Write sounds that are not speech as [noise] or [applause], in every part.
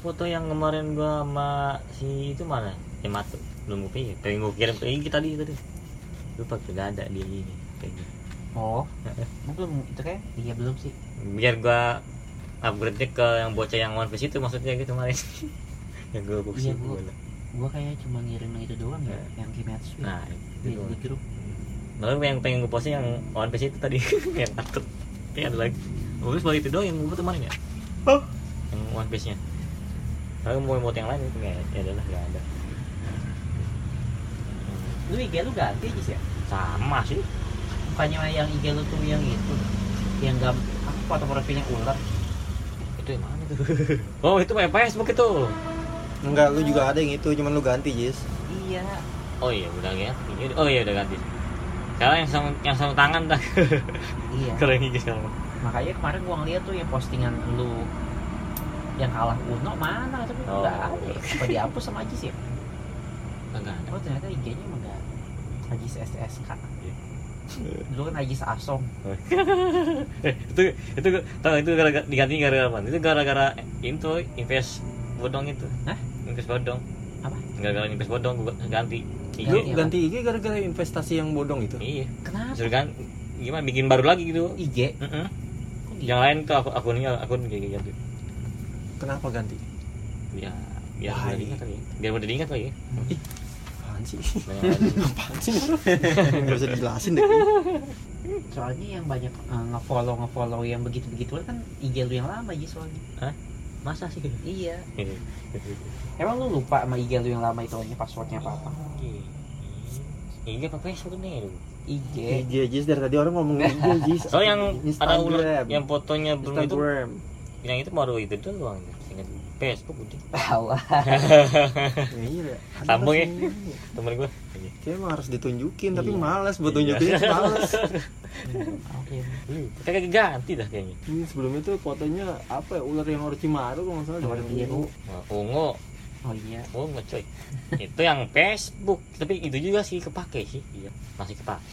foto yang kemarin gua sama si itu mana? Yang matu. Belum gue pilih pengen gue kirim ke IG tadi tadi. Lupa gak ada di ini kayak gitu oh. Gua belum itu kayak? Iya belum sih. Biar gua upgrade ke yang bocah yang One Piece itu maksudnya gitu kemarin. [laughs] Yang gua Iya, buksin gua- gua kayak cuma ngirim yang itu doang ya Nah. yang Kimetsu. Nah itu di doang. grup. Lalu yang pengen gue posting yang One Piece itu tadi [laughs] yang patut kayak ada lagi. Bagus baru itu doang yang gue kemarin ya? Oh. yang One Piece Lalu mau mau yang lain itu kayak ya adalah gak ada. Lu IG lu ganti aja sih ya? Sama sih. Bukannya yang IG lu tuh yang itu yang gam apa foto profilnya ular? Itu yang mana tuh? [laughs] Oh itu main Facebook itu. Enggak, lu juga ada yang itu, cuman lu ganti, Jis. iya. Oh iya udah ganti oh iya udah ganti. Sekarang yang sama yang sama tangan dah. Iya. Keren ini sekarang makanya kemarin gua ngeliat tuh yang postingan lu yang kalah Uno mana tapi Oh. nggak ada ya. apa dihapus sama Ajis ya enggak ada oh ternyata IG-nya emang nggak Ajis SSK Iya. dulu kan Ajis Asong [laughs] eh, itu itu tau itu gara-gara diganti gara-gara apa itu gara-gara itu invest bodong itu Hah? invest bodong Apa? gara-gara invest bodong gua ganti Ganti Lu apa? ganti IG gara-gara investasi yang bodong itu. iya kenapa suruh ganti gimana bikin baru lagi gitu IG Mm-mm. Kok gitu? yang lain tuh akun akunnya akun kayak gitu Kenapa ganti? ya biar Why? udah diingat kali ya biar udah diingat kali ya Apaan sih? Banyak lagi. [laughs] Apaan sih? [laughs] Enggak bisa dijelasin deh. soalnya yang banyak uh, ngefollow ngefollow yang begitu begitu kan IG lu yang lama aja soalnya masa sih iya [laughs] emang lu lupa sama IG lu yang lama itu hanya passwordnya apa apa Iya apa Facebook nih IG IG, Jis. Dari tadi orang ngomong IG, Jis. Oh yang ada ular yang fotonya belum itu Yang itu baru itu doang ingat Facebook udah. Allah Ya, iya, ada [laughs] Sambung ya. temen gue Kayaknya emang harus ditunjukin, tapi Iya. malas buat Iya. tunjukin, [laughs] malas. oke. Kayak ganti dah kayaknya. Ini sebelumnya tuh fotonya apa ya? Ular yang Orochimaru kalau nggak salah. Ular biru. Nah, ungu. Oh iya. Ungu coy. [laughs] Itu yang Facebook. Tapi itu juga sih kepake sih. Iya masih kepake.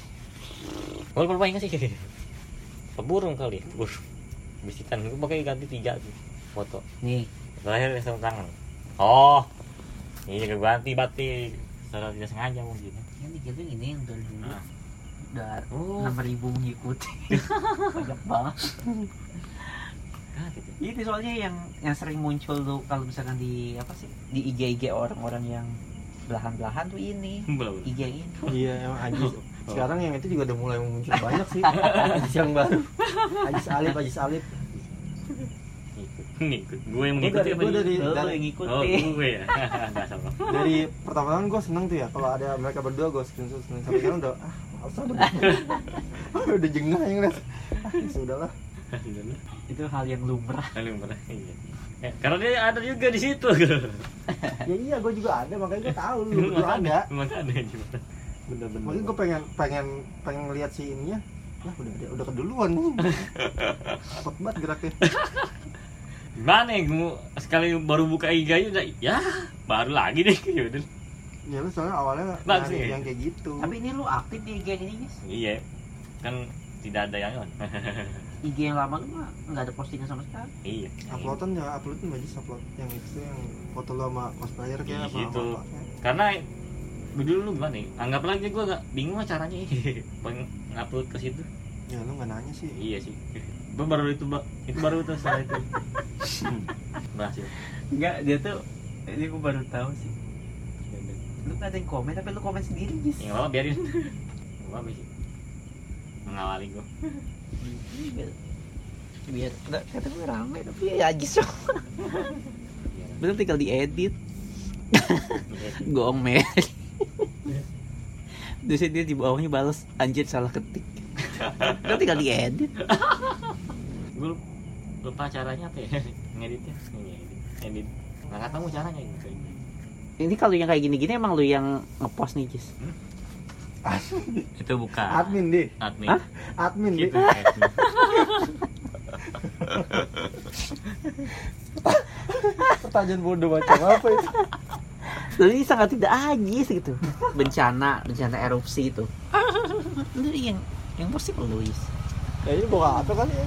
Gue lupa ingat sih? Peburung kali ya. Burung bisikan. Gue pakai ganti tiga tuh foto. Nih. Terakhir yang sama tangan. Oh ini gue ganti batik secara tidak sengaja mungkin yang IG lu ini yang dari dulu. Nah. udah Oh. enam ribu mengikuti. [laughs] Banyak banget. Tuh itu soalnya yang yang sering muncul tuh kalau misalkan di apa sih di IG IG orang-orang yang belahan-belahan tuh ini. Belum IG yang ini. Iya, emang Ajis. [laughs] Oh. Sekarang yang itu juga udah mulai muncul banyak sih. [laughs] Ajis yang baru. Ajis Alif, Ajis Alif. nih gue yang Gua mengikuti dari- dari- yang ngikuti oh gue ya [laughs] Dari pertama kan gue seneng tuh ya kalau ada mereka berdua gue screenshot screenshot sampai sekarang udah ah males ah berdua. udah jengah yang lihat. Ah, ya sudahlah. [laughs] itu hal yang lumrah Paling pernah iya. Eh, karena dia ada juga di situ. Ya iya gue juga ada makanya gue tahu lu berdua ada. Emang ada juga. Bener-bener. Makanya gue pengen pengen pengen lihat si ininya. Lah udah udah, udah keduluan nih. Cepet banget geraknya. [laughs] Gimana ya, gue sekali baru buka IG aja udah, ya baru lagi deh. [laughs] Ya udah. Ya lu soalnya awalnya nyari nih. yang kayak gitu. tapi ini lu aktif di IG ini guys Iya, kan tidak ada yang on. [laughs] IG yang lama lu mah nggak ada postingan sama sekali iya. uploadan ya uploadin aja upload yang itu yang foto lo sama cosplayer kayak apa situ. apa apa. Karena gue dulu lu gimana nih? Anggap lagi gue gak bingung lah caranya [laughs] pengen ngupload ke situ. Ya lu nggak nanya sih. Iya sih. Gue baru itu, Mbak. Itu baru tuh setelah itu. [laughs] Berhasil. Enggak, dia tuh ini gue baru tahu sih. Lu nggak ada yang komen, tapi lu komen sendiri, Gis. Ya nggak apa biarin. [laughs] Nggak apa sih. Mengawali gue. biar biar nggak kata gue rame tapi ya Gis dong. Betul tinggal diedit. Gong men. Terus dia di bawahnya balas anjir salah ketik. Kan tinggal diedit. gue lupa caranya apa ya ngeditnya ngedit edit nggak ketemu caranya gitu Ini kalau yang kayak gini-gini emang lu yang ngepost nih, Gis. [laughs] itu bukan Admin deh, admin Hah? admin deh. gitu admin. Pertanyaan bodoh macam apa itu? Lu ini sangat tidak agis gitu. Bencana, bencana erupsi itu. Lu yang yang pasti Luis. Ya ini bukan apa kan ya?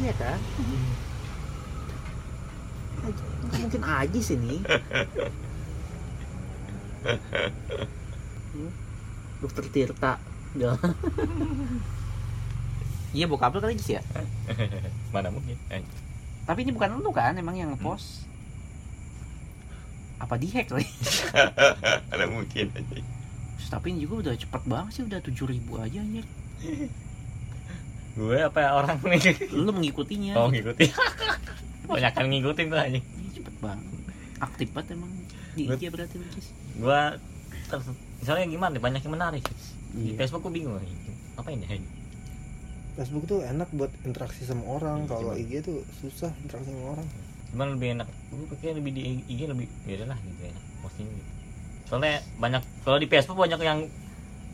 Iya kan? mungkin Ajis ini. Dokter Tirta. Ya. Iya bokap lu kali ya. [laughs] mana mungkin Eh, Tapi ini bukan lu kan emang yang ngepost. Apa di hack kali? [laughs] ada mungkin Tapi ini juga udah cepet banget sih udah 7000 aja anjir. [laughs] gue apa ya orang nih Lu mengikutinya. oh ngikutin [laughs] banyak kan ngikutin tuh aja Ini cepet banget. Aktif banget emang di IG berarti lu Jis. gue ter- misalnya gimana banyak yang menarik di Iya. Facebook gue bingung apa ini Facebook tuh enak buat interaksi sama orang Iya, kalau IG tuh susah interaksi sama orang cuman lebih enak gue pikir lebih di IG lebih beda lah gitu ya posting gitu. Soalnya banyak kalau di Facebook banyak yang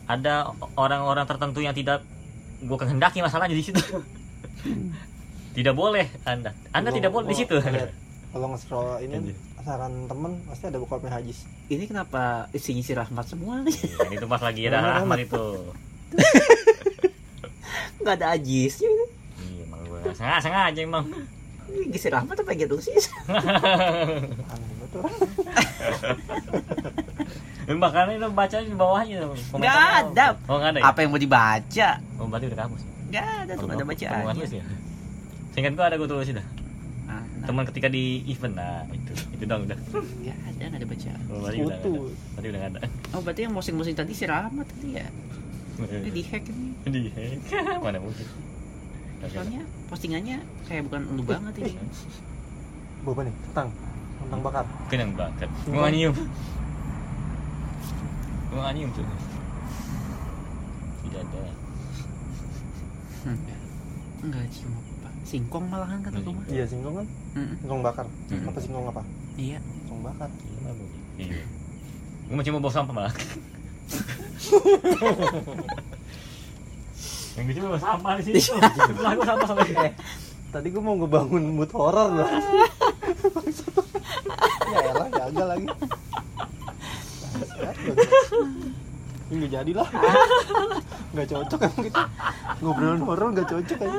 ada orang-orang tertentu yang tidak gue kehendaki masalahnya di situ. [laughs] Tidak boleh anda. Anda Gua- tidak boleh di situ. kalau nge-scroll ini saran temen pasti ada bokapnya Hajis. Ini kenapa isinya si Rahmat semua? Nih? Iya, itu pas lagi ada rahmat itu. [laughs] Enggak ada Ajis. iya emang gue sengaja sengaja emang Ini si Rahmat apa gitu sih? makanya itu baca di bawahnya. Nggak ada. oh nggak ada ya? Apa yang mau dibaca? oh berarti udah kamus Enggak ada tuh, Oh, ada gua- baca gua aja. nulis ya singkat gua ada gua tulis dah Ah, nah, teman ketika di event nah itu itu dong udah nggak ada, nggak ada baca. oh, berarti udah nggak ada berarti udah nggak ada Oh, berarti yang musing-musing tadi si Rahmat tadi ya? Ini di hack ini. [laughs] di mana mungkin Soalnya postingannya kayak bukan lu banget ini. [laughs] bapak nih? Kentang kentang bakar nyium? gua nggak nyium tuh tidak ada. Hmm. Enggak cium apa. Singkong malahan kata rumah. iya singkong kan? Mm-mm. singkong bakar. Hmm. apa singkong apa? Iya. singkong bakar. Iya, iya. Gua mau cuma bawa sampah malah [laughs] yang di sini [laughs] sampah di sini sebelah gua sampah sampai tadi gua mau ngebangun mood horror loh. Ya elah gagal lagi. Ini nggak jadi lah. Nggak cocok emang kita ngobrolin horor nggak cocok aja.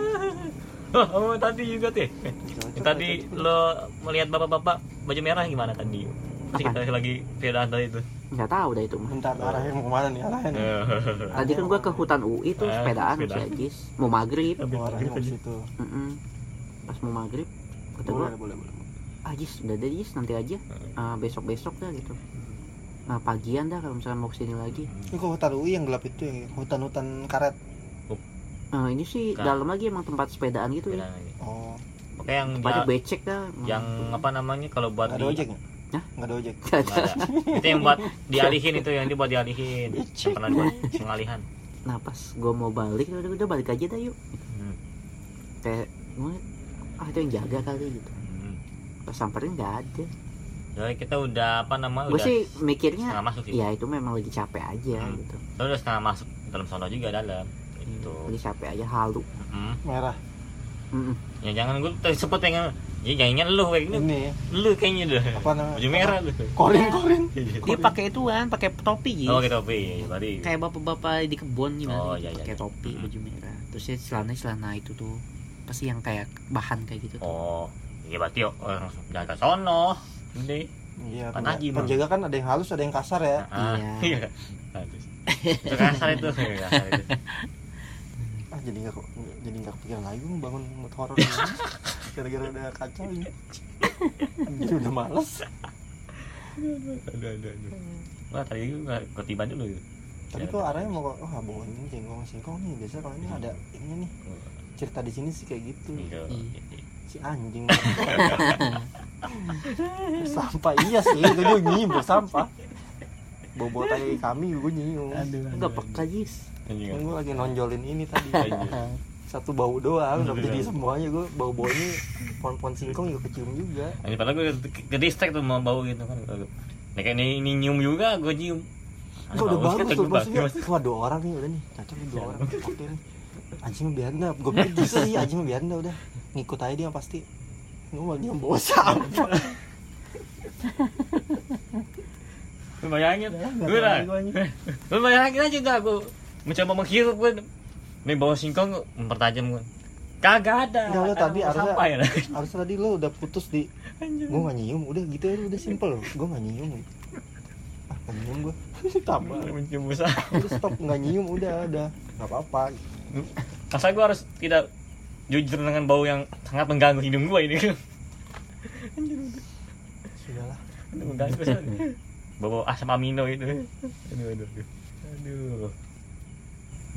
Oh, tadi juga teh. Cocok, Tadi lo melihat bapak-bapak baju merah gimana tadi? Apa? kita lagi sepedaan tadi itu. Nggak tahu dah itu mah. bentar arahnya mau ke mana nih arahnya nih Tadi kan gua ke hutan UI tuh Ah, sepedaan si sepedaan. Ajis. Mau maghrib. Oh, arahnya mau ke situ Mm-mm. Pas mau maghrib kata gua boleh boleh boleh Ajis udah deh Jis nanti aja Ah, besok-besok dah gitu. Nah pagian dah kalau misalnya mau ke sini lagi. ini kok hutan UI yang gelap itu ya hutan-hutan karet Nah ini sih Bukan. dalam lagi emang tempat sepedaan gitu ya. Oh Oke yang Tempatnya becek dah. yang apa namanya kalau buat ada di ojek Hah? nggak ada ojek [laughs] Nggak ada. itu yang buat dialihin itu yang dibuat dialihin. Yang pernah buat pengalihan. Nah pas gua mau balik udah, udah balik aja dah yuk. Hmm. Kayak ah itu yang jaga kali gitu. Hmm. Pas samperin nggak ada. Jadi kita udah apa namanya Gue udah sih mikirnya setengah masuk sih. ya itu memang lagi capek aja Hmm. gitu. Kita udah setengah masuk dalam sono juga dalam. Itu. Lagi capek aja halu. Hmm. merah Mm-mm. Ya jangan gue sempet yang ya jangan lu kayak gini. ini Lu kayaknya deh. apa namanya Baju merah lu. korin korin Dia pakai itu kan, pakai topi Jis. Oh, kita topi. Berarti Kayak bapak-bapak di kebun gimana Oh, gitu, iya, iya, pakai iya. topi Hmm. baju merah. Terus ya celana celana itu tuh pasti yang kayak bahan kayak gitu tuh. Oh, iya berarti oh, orang jaga sono. Ini. iya penjaga, penjaga kan ada yang halus ada yang kasar ya Ah, Iya. Iya. Itu kasar itu. Kasar itu. ah jadi nggak jadi nggak kepikiran lagi bangun mood horror ini. [laughs] gara-gara udah kacau ini [laughs] jadi udah males. Aduh, aduh, aduh. Wah, tadi gue ketiban dulu. gitu. tapi Ya, kok arahnya mau kok oh bawa ini singkong singkong nih. Biasa kalau ini ada ini nih. Cerita di sini sih kayak gitu. Iya. si anjing. [laughs] Sampah iya sih. Itu gue nyium bau sampah bau tai kami gue nyium. Enggak peka Jis. Kan gue lagi nonjolin ini tadi. Anjing. [laughs] satu bau doang udah Iya. jadi semuanya. Gue bau baunya pohon-pohon singkong juga kecium juga. Anjing, padahal gue ke, distract tuh mau bau gitu kan. Kayak ini, ini nyium juga, gue nyium. Enggak udah Bau, bagus tuh maksudnya. wah dua orang nih udah nih. Cocok nih dua orang. [laughs] Oke nih. Anjing biarin dah gue pikir bisa sih anjing biarin dah udah. Ngikut aja dia pasti. Gue mau dia bawa sampah. Lu bayangin, nggak gue lah. Lu bayangin aja dah gue mencoba menghirup gue. Nih bawa singkong mempertajam gue. kagak ada. Enggak, lu tadi Ada harusnya- ya? [laughs] harusnya tadi lo udah putus di. Gue gak nyium. Udah gitu aja udah simple. Loh gue gak nyium. Ah gak nyium gue [laughs] tambah. Mencium busa udah stop. Gak nyium udah udah. Nggak apa-apa. Masa gue harus tidak jujur dengan bau yang sangat mengganggu hidung gue ini? Sudahlah. Mengganggu bau asam amino itu. Aduh aduh aduh. Aduh.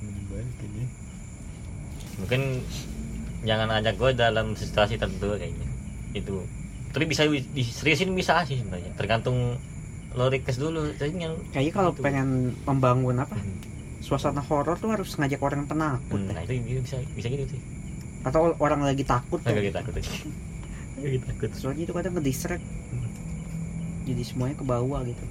Ini balik ini. Mungkin jangan ajak gue dalam situasi tertentu kayaknya itu. Tapi bisa diseriusin bisa sih sebenarnya. Tergantung lo request dulu. Tadinya Kayaknya kalau Itu. pengen membangun apa? Suasana horor tuh harus ngajak orang penakut Hmm, nah itu bisa bisa gitu sih. Atau orang lagi takut agak takut [laughs] agak takut. Soalnya itu kadang ngedistract. Jadi semuanya ke bawah gitu.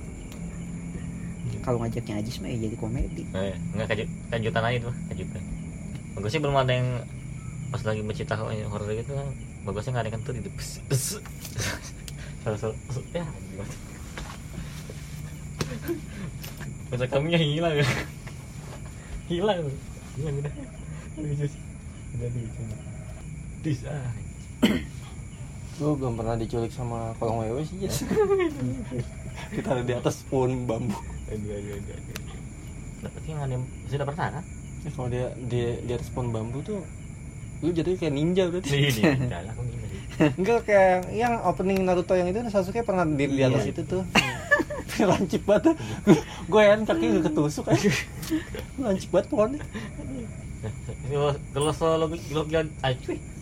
Kalau ngajaknya Ajis mah ya jadi komedi. Eh, enggak kajut, kajutan aja tuh, kajutan. Bagusnya belum ada yang pas lagi mencerita horor gitu kan. Bagusnya nggak ada yang kentut itu. Salah salah. Ya, gimana? Masa kamunya hilang ya. Hilang. Hilang udah. Lucu. Udah lucu. Dis ah. gue belum pernah diculik sama kolong wewe sih Jas kita ada di atas pohon bambu Aduh aduh aduh. aduh. Dapatnya nggak ada yang sudah pernah kan? Ya, kalau dia di di atas pohon bambu tuh lu jadi kayak ninja berarti. Nih, nih, [laughs] enggak lah, enggak kayak yang opening Naruto yang itu Sasuke pernah di, di atas Iya. itu tuh. [laughs] Lancip banget gue ya kaki udah ketusuk aja [laughs] lancip banget pohonnya. Kalau kalau soal logika,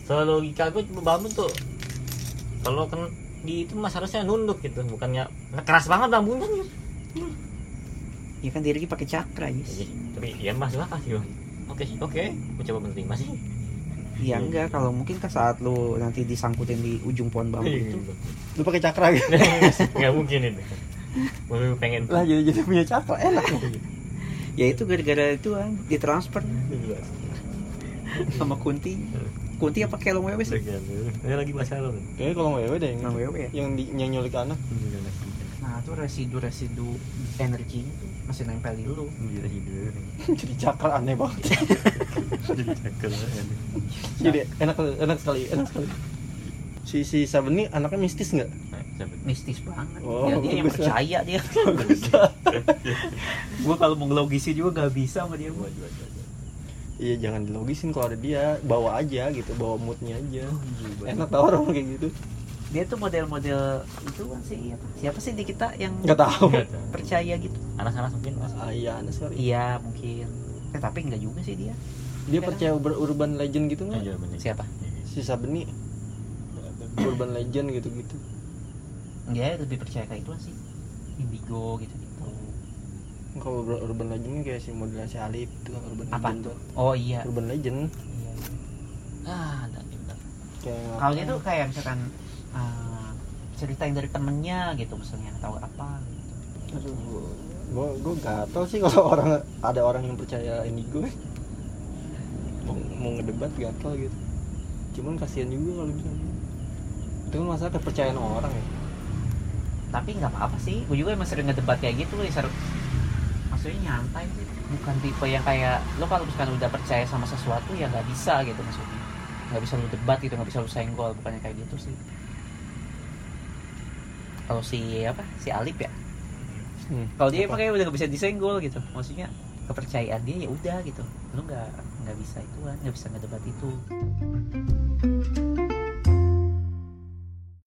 soal logika gue cuma bangun tuh. Kalau kan di itu mas harusnya nunduk gitu, bukannya keras banget bambunya. Ya kan diri pakai cakra Ajis. Jadi, tapi ya masuk akal sih. Oke sih, oke, gue coba menerima sih. Iya enggak kalau mungkin kan saat lu nanti disangkutin di ujung pohon bambu Iya. itu lu pakai cakra gitu [laughs] Nggak mungkin itu. Gue pengen. lah jadi jadi punya cakra enak ya itu gara-gara itu kan ditransfer sama Kunti. Kunti apa kelong wewe sih? Ini lagi masalah. kayaknya kolong wewe deh yang Kelong wewe ya. yang, di, yang nyulik anak Nah itu residu-residu energi itu masih nempel di lu. jadi [laughs] cakra aneh banget [laughs] Jadi cakep. jadi enak enak sekali enak sekali si si Sabeni anaknya mistis nggak Nah, siapa? Mistis banget. Oh, ya, dia yang bagus lah. percaya dia. [laughs] gua kalau mau ngelogisin juga nggak bisa sama dia iya jangan dilogisin kalau ada dia bawa aja gitu bawa moodnya aja Iya, enak tau orang kayak gitu Dia tuh model-model itu kan sih apa? Siapa sih di kita yang nggak tahu Nggak tahu. percaya gitu? Anak-anak mungkin mas. ah, iya aneh sekali Iya mungkin. Eh tapi enggak juga sih dia. dia percaya ur- urban legend gitu nggak Iya. Siapa? si Sabeni urban legend gitu gitu Dia lebih percaya kayak itu sih. Indigo gitu gitu. kalau ur- urban legend kayak si modelnya si Alif itu kan urban Apa legend tuh? Oh iya. urban legend Iya. Ah, ada. kayak Kalau dia tuh kayak misalkan uh, cerita yang dari temennya gitu misalnya atau apa gitu. aduh gue gue gatel sih kalau [laughs] orang ada orang yang percaya indigo mau, mau ngedebat gatel gitu cuman kasihan juga kalau misalnya itu kan masalah kepercayaan orang ya Tapi nggak apa-apa sih. Gue juga emang sering ngedebat kayak gitu ya seru. Maksudnya nyantai sih. Bukan tipe yang kayak lo kalau misalkan udah percaya sama sesuatu ya nggak bisa gitu maksudnya. Nggak bisa lu debat gitu, nggak bisa lu senggol, bukannya kayak gitu sih. Kalau si apa? Si Alip ya. hmm. Kalau dia Apa? pakai udah nggak bisa disenggol gitu. Maksudnya kepercayaan dia ya udah gitu. Lu nggak nggak bisa itu nggak bisa ngedebat itu.